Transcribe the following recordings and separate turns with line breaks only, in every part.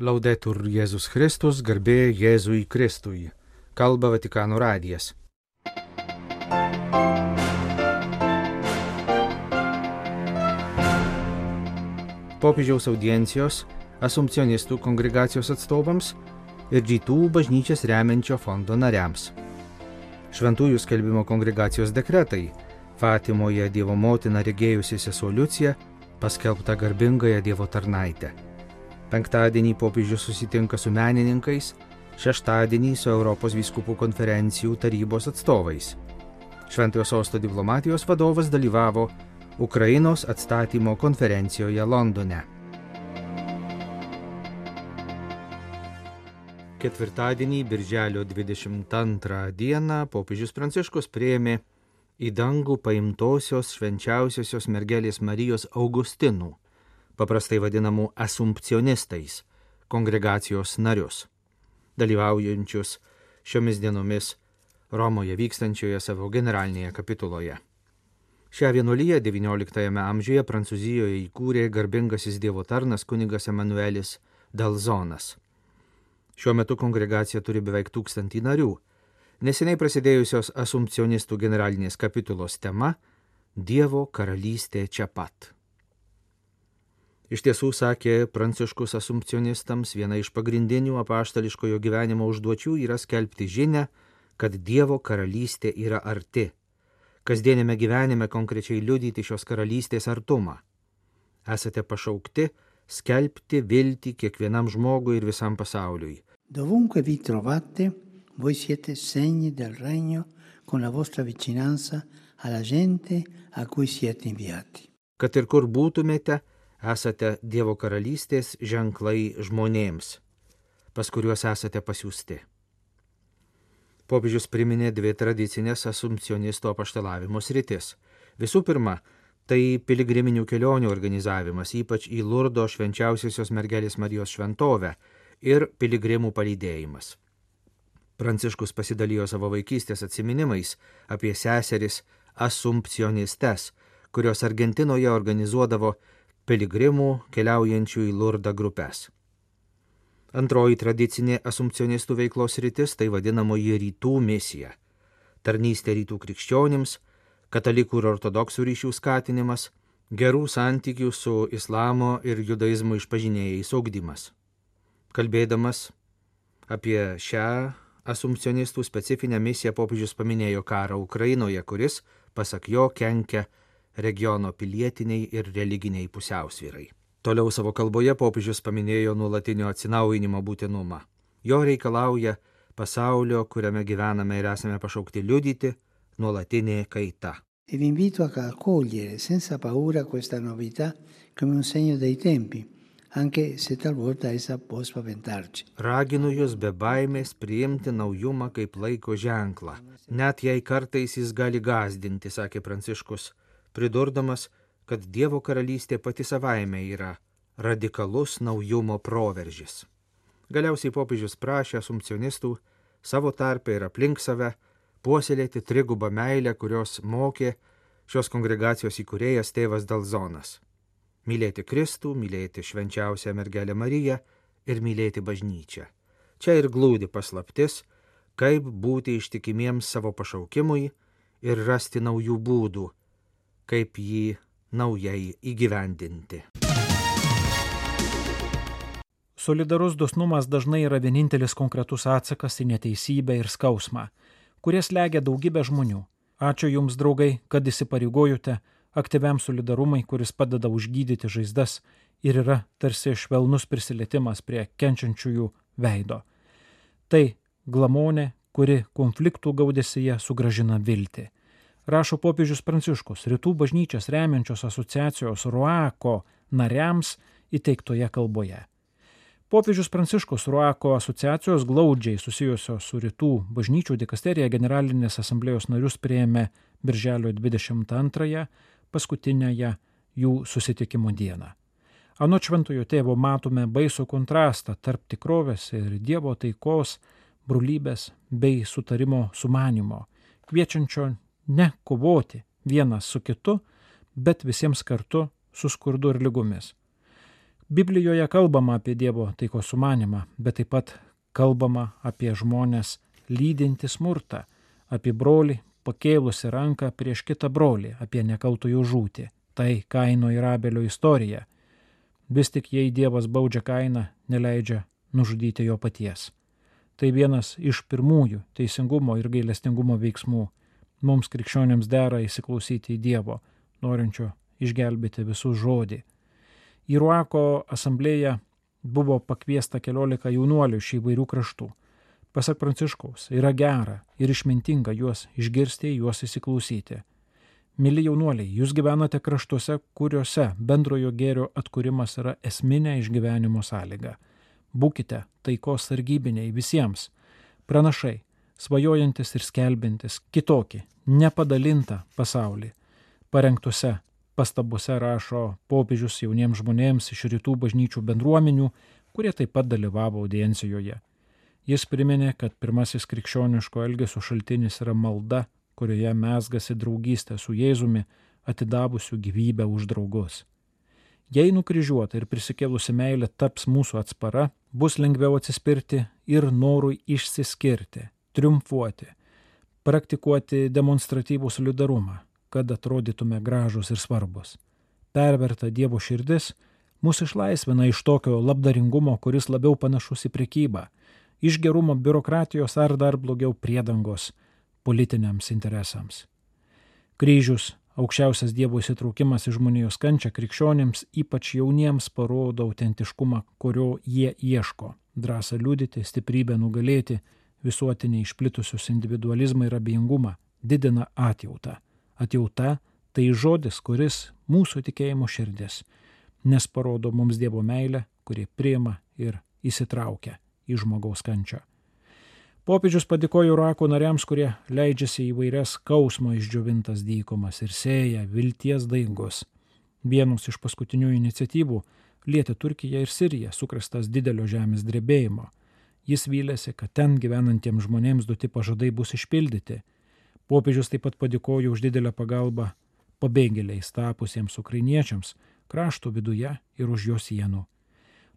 Laudetur Jėzus Kristus, garbė Jėzui Kristui. Kalba Vatikano radijas. Popiežiaus audiencijos asumpcionistų kongregacijos atstovams ir rytų bažnyčias remiančio fondo nariams. Šventųjų skelbimo kongregacijos dekretai Fatimoje Dievo motina regėjusi sesuo Liucija paskelbta garbingąją Dievo tarnaitę. Penktadienį popiežius susitinka su menininkais, šeštadienį su Europos vyskupų konferencijų tarybos atstovais. Šventojo sosto diplomatijos vadovas dalyvavo Ukrainos atstatymo konferencijoje Londone. Ketvirtadienį, birželio 22 dieną, popiežius Pranciškus prieėmė į dangų paimtosios švenčiausiosios mergelės Marijos Augustinų, paprastai vadinamų asumpcionistais, kongregacijos narius, dalyvaujančius šiomis dienomis Romoje vykstančioje savo generalinėje kapituloje. Šią vienuolyje XIX amžiuje Prancūzijoje įkūrė garbingasis Dievo tarnas kunigas Emanuelis Dalzonas. Šiuo metu kongregacija turi beveik tūkstantį narių. Neseniai prasidėjusios asumpcionistų generalinės kapitulos tema - Dievo karalystė čia pat. Iš tiesų, sakė pranciškus asumpcionistams, viena iš pagrindinių apaštališkojo gyvenimo užduočių yra skelbti žinę, kad Dievo karalystė yra arti. Kasdienėme gyvenime konkrečiai liudyti šios karalystės artumą. Esate pašaukti skelbti viltį kiekvienam žmogui ir visam pasauliui.
Dovunque vi trovate, voi siete segni del regno con la vostra vicinanza alla gente a cui siete inviati.
Kad ir kur būtumėte, esate Dievo karalystės ženklai žmonėms, pas kuriuos esate pasiūsti. Popiežius priminė dvi tradicinės asumpcionisto apaštalavimo sritis. Visų pirma, tai piligriminių kelionių organizavimas, ypač į Lurdo švenčiausiosios mergelės Marijos šventovę ir piligrimų palydėjimas. Pranciškus pasidalijo savo vaikystės atminimais apie seseris asumpcionistes, kurios Argentinoje organizuodavo piligrimų keliaujančių į Lurdą grupės. Antroji tradicinė asumpcionistų veiklos rytis tai vadinamoji rytų misija - tarnystė rytų krikščionims, katalikų ir ortodoksų ryšių skatinimas, gerų santykių su islamo ir judaizmo išpažinėjais augdymas. Kalbėdamas apie šią asumpcionistų specifinę misiją popiežius paminėjo karą Ukrainoje, kuris, pasak jo, kenkia regiono pilietiniai ir religiniai pusiausvyrai. Toliau savo kalboje popiežius paminėjo nuolatinio atsinaujinimo būtinumą. Jo reikalauja pasaulio, kuriame gyvename ir esame pašaukti liudyti, nuolatinė kaita.
E vi invito a accogliere senza paura questa novità come un segno dei tempi, anche se talvolta essa può spaventarci.
Raginu jūs be baimės priimti naujumą kaip laiko ženklą, net jei kartais jis gali gazdinti, sakė Pranciškus, pridurdamas, kad Dievo karalystė pati savaime yra radikalus naujumo proveržis. Galiausiai popiežius prašė asumpcionistų savo tarpę ir aplink save puoselėti trigubą meilę, kurios mokė šios kongregacijos įkūrėjas tėvas Dalzonas. Mylėti Kristų, mylėti švenčiausią mergelę Mariją ir mylėti bažnyčią. Čia ir glūdi paslaptis, kaip būti ištikimiems savo pašaukimui ir rasti naujų būdų, kaip jį naujai įgyvendinti.
Solidarus dosnumas dažnai yra vienintelis konkretus atsakas į neteisybę ir skausmą, kurie slegia daugybę žmonių. Ačiū Jums, draugai, kad įsipareigojote aktyviam solidarumui, kuris padeda užgydyti žaizdas ir yra tarsi švelnus prisilietimas prie kenčiančiųjų veido. Tai glamonė, kuri konfliktų gaudesyje sugražina viltį. Rašo popiežius Pranciškus, rytų bažnyčias remiančios asociacijos Ruako nariams įteiktoje kalboje. Popiežius Pranciškus Ruako asociacijos glaudžiai susijusios su rytų bažnyčių dikasterija generalinės asamblėjos narius prieėmė birželio 22-ąją, paskutinėje jų susitikimo dieną. Anot šventojo tėvo matome baisų kontrastą tarp tikrovės ir Dievo taikos, brolybės bei sutarimo sumanimo, kviečiančio ne kovoti vienas su kitu, bet visiems kartu su skurdu ir lygomis. Biblijoje kalbama apie Dievo taikos sumanimą, bet taip pat kalbama apie žmonės lydinti smurtą, apie brolį pakėlusi ranką prieš kitą brolį, apie nekaltųjų žūtį. Tai Kaino ir Abelio istorija. Vis tik jei Dievas baudžia Kainą, neleidžia nužudyti jo paties. Tai vienas iš pirmųjų teisingumo ir gailestingumo veiksmų. Mums krikščionėms dera įsiklausyti į Dievo, norinčio išgelbėti visus žodį. Į Ruako asamblėją buvo pakviesta keliolika jaunuolių iš įvairių kraštų. Pasak Pranciškaus, yra gera ir išmintinga juos išgirsti, juos įsiklausyti. Mili jaunuoliai, jūs gyvenate kraštuose, kuriuose bendrojo gėrio atkūrimas yra esminė išgyvenimo sąlyga. Būkite taikos sargybiniai visiems. Pranašai, svajojantis ir skelbintis kitokį, nepadalintą pasaulį. Parengtose pastabose rašo popiežius jauniems žmonėms iš rytų bažnyčių bendruomenių, kurie taip pat dalyvavo audiencijoje. Jis priminė, kad pirmasis krikščioniško elgesio šaltinis yra malda, kurioje mesgasi draugystė su Jėzumi, atidavusiu gyvybę už draugus. Jei nukryžiuota ir prisikėlusi meilė taps mūsų atspara, bus lengviau atsispirti ir norui išsiskirti, triumfuoti, praktikuoti demonstratyvų solidarumą, kad atrodytume gražus ir svarbus. Perverta Dievo širdis mus išlaisvina iš tokio labdaringumo, kuris labiau panašus į prekybą, iš gerumo biurokratijos ar dar blogiau priedangos politiniams interesams. Kryžius Aukščiausias Dievo įsitraukimas į žmonijos kančią krikščionėms, ypač jauniems, parodo autentiškumą, kurio jie ieško - drąsą liudyti, stiprybę nugalėti, visuotinį išplitusius individualizmą ir abejingumą, didina atjautą. Atjauta tai žodis, kuris mūsų tikėjimo širdis, nes parodo mums Dievo meilę, kuri priima ir įsitraukia į žmogaus kančią. Popiežius padėkojo Irako nariams, kurie leidžiasi į vairias kausmo išdžiovintas dykumas ir sėja vilties daigus. Vienus iš paskutinių iniciatyvų lietė Turkija ir Sirija, sukrestas didelio žemės drebėjimo. Jis vylėsi, kad ten gyvenantiems žmonėms duoti pažadai bus išpildyti. Popiežius taip pat padėkojo už didelę pagalbą pabėgėliais tapusiems ukrainiečiams krašto viduje ir už jo sienų.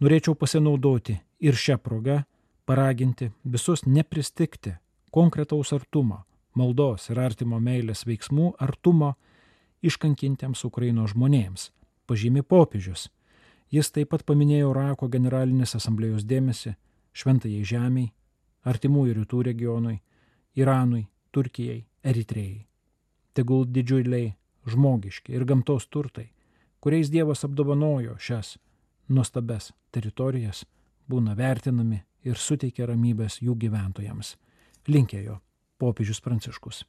Norėčiau pasinaudoti ir šią progą paraginti visus nepristikti konkretaus artumo, maldos ir artimo meilės veiksmų artumo iškankintiems Ukrainos žmonėms, pažymi popiežius. Jis taip pat paminėjo Irako generalinės asamblėjos dėmesį šventajai žemiai, artimųjų rytų regionui, Iranui, Turkijai, Eritrėjai. Tegul didžiuliai žmogiški ir gamtos turtai, kuriais Dievas apdovanojo šias nuostabes teritorijas, būna vertinami ir suteikia ramybės jų gyventojams. Linkėjo popiežius Pranciškus.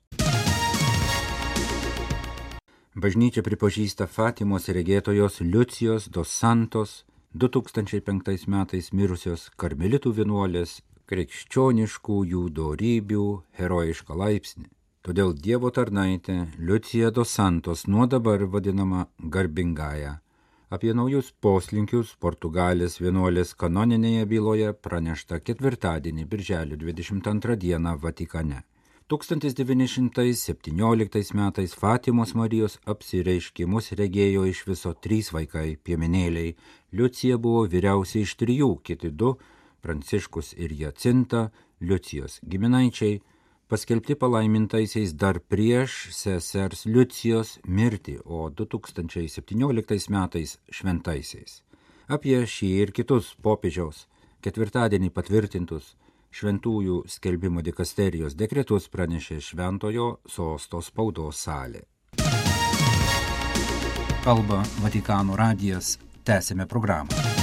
Bažnyčia pripažįsta Fatimos regėtojos Liucijos dos Santos 2005 metais mirusios karmelitų vienuolės krikščioniškųjų dorybių herojišką laipsnį. Todėl Dievo tarnaitė Liucija dos Santos nuo dabar vadinama garbingąją Apie naujus poslinkius Portugalės vienuolės kanoninėje byloje pranešta ketvirtadienį, birželio 22 dieną Vatikane. 1917 metais Fatimos Marijos apsireiškimus regėjo iš viso trys vaikai piemenėliai. Liucija buvo vyriausia iš trijų, kiti du - Pranciškus ir Jacinta, Liucijos giminaičiai paskelbti palaimintaisiais dar prieš sesers Liucijos mirtį, o 2017 metais šventaisiais. Apie šį ir kitus popiežiaus ketvirtadienį patvirtintus šventųjų skelbimo dikasterijos dekretus pranešė Šventojo sosto spaudos salė. Kalba Vatikano radijas, tęsime programą.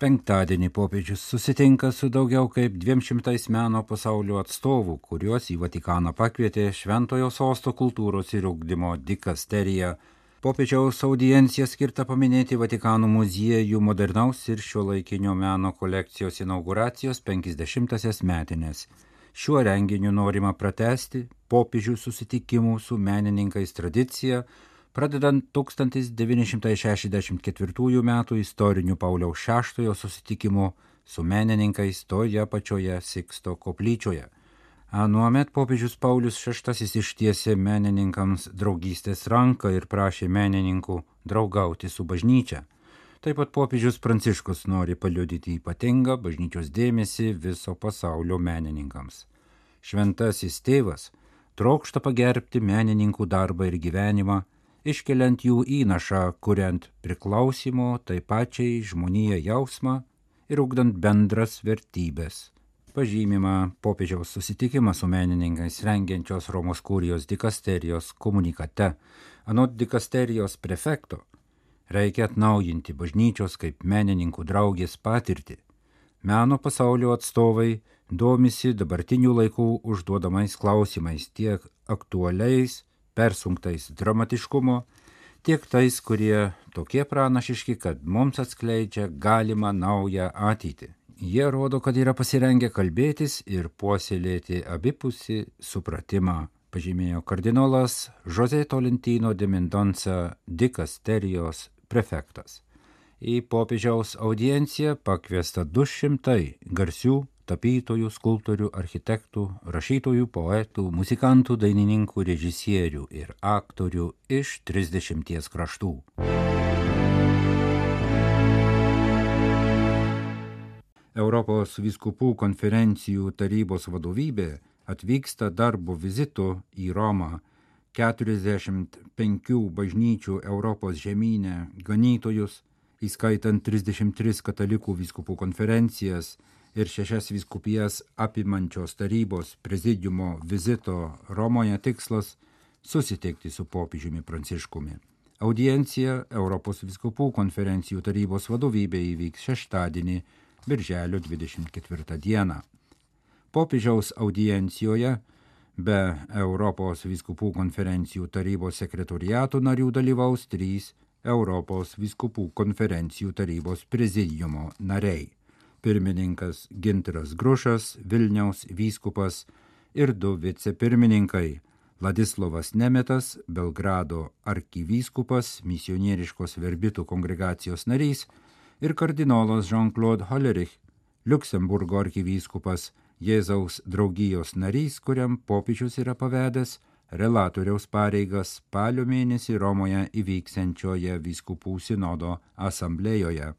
Penktadienį popiežius susitinka su daugiau kaip 200 meno pasaulio atstovų, kuriuos į Vatikaną pakvietė Šventojo sosto kultūros ir ugdymo dikasterija. Popiežiaus audiencija skirta paminėti Vatikano muziejų modernaus ir šio laikinio meno kolekcijos inauguracijos 50-asias metinės. Šiuo renginiu norima pratesti popiežių susitikimų su menininkais tradiciją, pradedant 1964 m. istoriniu Pauliaus VI susitikimu su menininkais toje pačioje Siksto koplyčioje. Anuomet popiežius Paulius VI ištiesė menininkams draugystės ranką ir prašė menininkų draugauti su bažnyčia. Taip pat popiežius Pranciškus nori paliudyti ypatingą bažnyčios dėmesį viso pasaulio menininkams. Šventasis tėvas trokšta pagerbti menininkų darbą ir gyvenimą, iškeliant jų įnašą, kuriant priklausimo tai pačiai žmonėje jausmą ir ugdant bendras vertybės pažymima popiežiaus susitikimas su menininkais rengiančios Romos kurijos dikasterijos komunikate. Anot dikasterijos prefekto, reikia atnaujinti bažnyčios kaip menininkų draugės patirtį. Meno pasaulio atstovai domisi dabartinių laikų užduodamais klausimais tiek aktualiais, persunktais dramatiškumo, tiek tais, kurie tokie pranašiški, kad mums atskleidžia galimą naują ateitį. Jie rodo, kad yra pasirengę kalbėtis ir puoselėti abipusį supratimą, pažymėjo kardinolas Jose Tolentino de Mendonca dikasterijos prefektas. Į popiežiaus audienciją pakviesta 200 garsių tapytojų, skulptorių, architektų, rašytojų, poetų, muzikantų, dainininkų, režisierių ir aktorių iš 30 kraštų. Europos viskupų konferencijų tarybos vadovybė atvyksta darbo vizitu į Romą 45 bažnyčių Europos žemynę ganytojus, įskaitant 33 katalikų viskupų konferencijas ir šešias viskupijas apimančios tarybos prezidiumo vizito Romoje tikslas susitikti su popiežiumi Pranciškumi. Audiencija Europos viskupų konferencijų tarybos vadovybė įvyks šeštadienį birželio 24 dieną. Popiežiaus audiencijoje be Europos viskupų konferencijų tarybos sekretoriato narių dalyvaus trys Europos viskupų konferencijų tarybos prezidiumo nariai - pirmininkas Ginteras Grušas, Vilniaus vyskupas ir du vicepirmininkai - Ladislavas Nemetas, Belgrado arkivyskupas, misionieriškos verbitų kongregacijos narys ir kardinolas Jean-Claude Hollerich, Luksemburgo arkivyskupas, Jėzaus draugijos narys, kuriam popiežius yra pavedęs relatoriaus pareigas spalio mėnesį Romoje įvyksiančioje vyskupų sinodo asamblėjoje.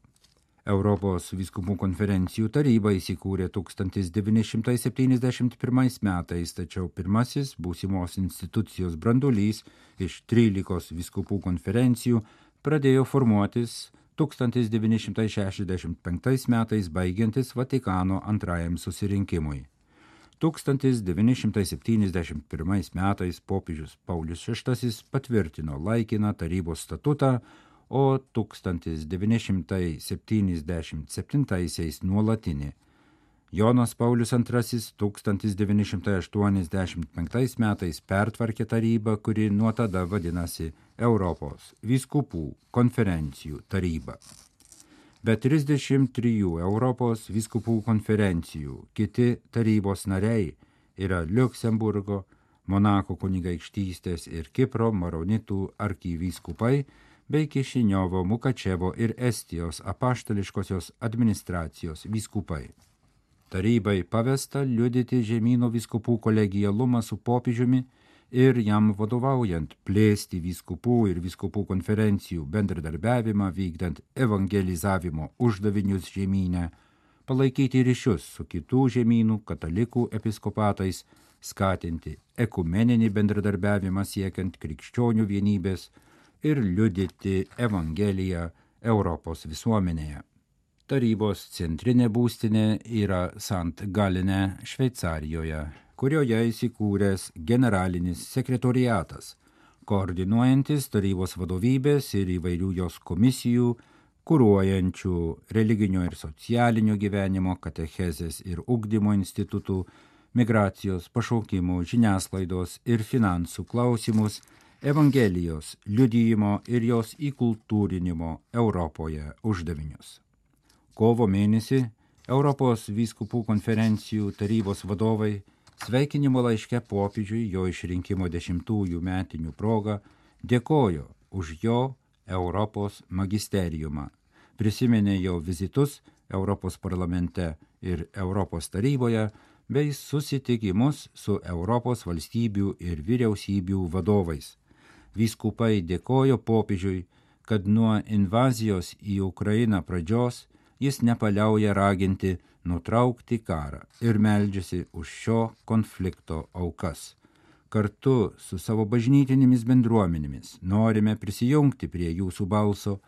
Europos vyskupų konferencijų taryba įsikūrė 1971 metais, tačiau pirmasis būsimos institucijos brandulys iš 13 vyskupų konferencijų pradėjo formuotis 1965 metais baigiantis Vatikano antrajam susirinkimui. 1971 metais popiežius Paulius VI patvirtino laikiną tarybos statutą, o 1977 nuolatinį. Jonas Paulius II 1985 metais pertvarkė tarybą, kuri nuo tada vadinasi Europos vyskupų konferencijų taryba. Be 33 Europos vyskupų konferencijų kiti tarybos nariai yra Liuksemburgo, Monako kunigaikštystės ir Kipro maronitų arkivyskupai bei Kišiniovo, Mukačevo ir Estijos apaštališkosios administracijos vyskupai. Tarybai pavesta liudyti žemynų viskupų kolegialumą su popiežiumi ir jam vadovaujant plėsti viskupų ir viskupų konferencijų bendradarbiavimą vykdant evangelizavimo uždavinius žemynę, palaikyti ryšius su kitų žemynų katalikų episkopatais, skatinti ekumeninį bendradarbiavimą siekiant krikščionių vienybės ir liudyti Evangeliją Europos visuomenėje. Tarybos centrinė būstinė yra Sant Galine, Šveicarijoje, kurioje įsikūręs generalinis sekretoriatas, koordinuojantis tarybos vadovybės ir įvairių jos komisijų, kūruojančių religinio ir socialinio gyvenimo, katechezės ir ugdymo institutų, migracijos, pašaukimų, žiniasklaidos ir finansų klausimus, Evangelijos liudyjimo ir jos įkultūrinimo Europoje uždavinius kovo mėnesį Europos vyskupų konferencijų tarybos vadovai sveikinimo laiške popiežiui jo išrinkimo dešimtųjų metinių proga dėkojo už jo Europos magisteriumą, prisiminė jo vizitus Europos parlamente ir Europos taryboje, bei susitikimus su Europos valstybių ir vyriausybių vadovais. Vyskupai dėkojo popiežiui, kad nuo invazijos į Ukrainą pradžios jis nepaliauja raginti nutraukti karą ir meldžiasi už šio konflikto aukas. Kartu su savo bažnytinėmis bendruomenėmis norime prisijungti prie jūsų balso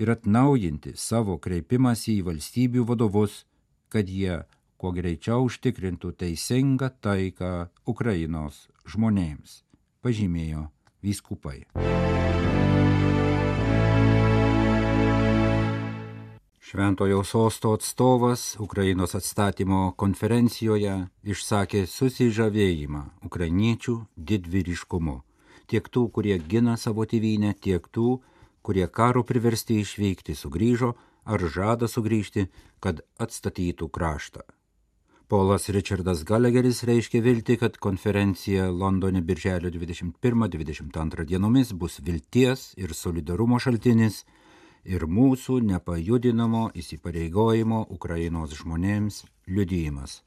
ir atnaujinti savo kreipimąsi į valstybių vadovus, kad jie kuo greičiau užtikrintų teisingą taiką Ukrainos žmonėms, pažymėjo vyskupai. Šventojo sosto atstovas Ukrainos atstatymo konferencijoje išsakė susižavėjimą ukrainiečių didvyriškumu. Tiek tų, kurie gina savo tėvynę, tiek tų, kurie karo priversti išvykti sugrįžo ar žada sugrįžti, kad atstatytų kraštą. Polas Richardas Gallagheris reiškia vilti, kad konferencija Londone birželio 21-22 dienomis bus vilties ir solidarumo šaltinis ir mūsų nepajudinamo įsipareigojimo Ukrainos žmonėms liudijimas.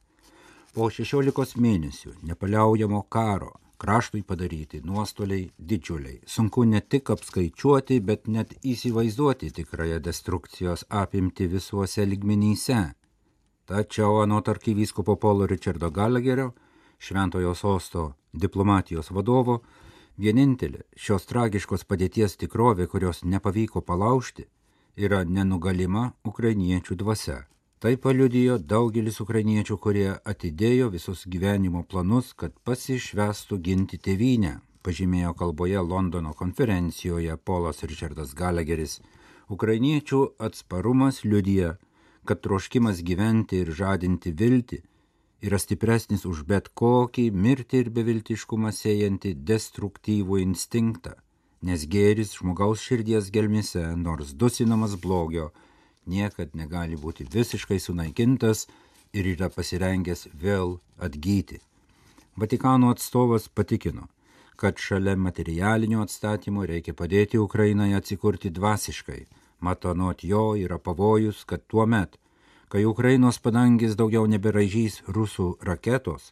Po 16 mėnesių nepaliaujamo karo kraštui padaryti nuostoliai didžiuliai. Sunku ne tik apskaičiuoti, bet net įsivaizduoti tikrąją destrukcijos apimti visuose ligmenyse. Tačiau anot arkivyskupo Polo Richardo Gallagherio, šventojo sosto diplomatijos vadovo, vienintelė šios tragiškos padėties tikrovė, kurios nepavyko palaužti, yra nenugalima ukrainiečių dvasia Tai paliudijo daugelis ukrainiečių, kurie atidėjo visus gyvenimo planus, kad pasišvestų ginti tėvynę, pažymėjo kalboje Londono konferencijoje Polas Richardas Gallagheris. Ukrainiečių atsparumas liudija, kad troškimas gyventi ir žadinti viltį yra stipresnis už bet kokį mirtį ir beviltiškumą sėjantį destruktyvų instinktą, nes gėris žmogaus širdies gelmise, nors dusinamas blogio, niekad negali būti visiškai sunaikintas ir yra pasirengęs vėl atgyti. Vatikano atstovas patikino, kad šalia materialinio atstatymo reikia padėti Ukrainai atsikurti dvasiškai, mat anot jo yra pavojus, kad tuo met, kai Ukrainos padangis daugiau neberažys rusų raketos,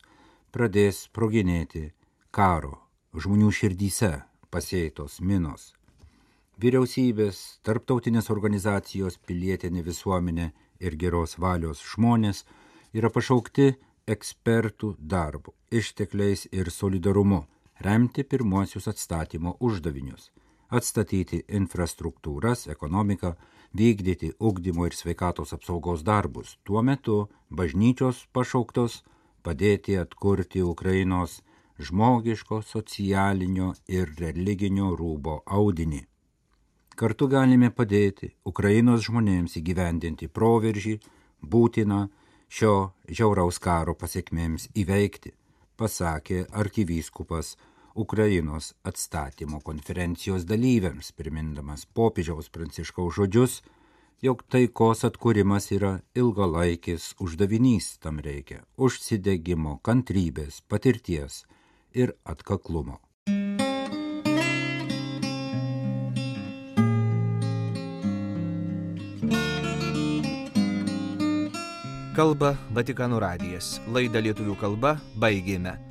pradės proginėti karo žmonių širdyse pasėtos minos. Vyriausybės, tarptautinės organizacijos, pilietinė visuomenė ir geros valios žmonės yra pašaukti ekspertų darbu, ištekliais ir solidarumu remti pirmuosius atstatymo uždavinius - atstatyti infrastruktūras, ekonomiką, vykdyti ugdymo ir sveikatos apsaugos darbus. Tuo metu bažnyčios pašauktos padėti atkurti Ukrainos žmogiško, socialinio ir religinio rūbo audinį. Kartu galime padėti Ukrainos žmonėms įgyvendinti proveržį, būtiną šio žiauraus karo pasiekmėms įveikti, pasakė arkivyskupas Ukrainos atstatymo konferencijos dalyviams, primindamas popiežiaus pranciškaus žodžius, jog taikos atkūrimas yra ilgalaikis uždavinys, tam reikia užsidegimo, kantrybės, patirties ir atkaklumo.
Kalba Vatikano radijas. Laidą lietuvių kalba baigėme.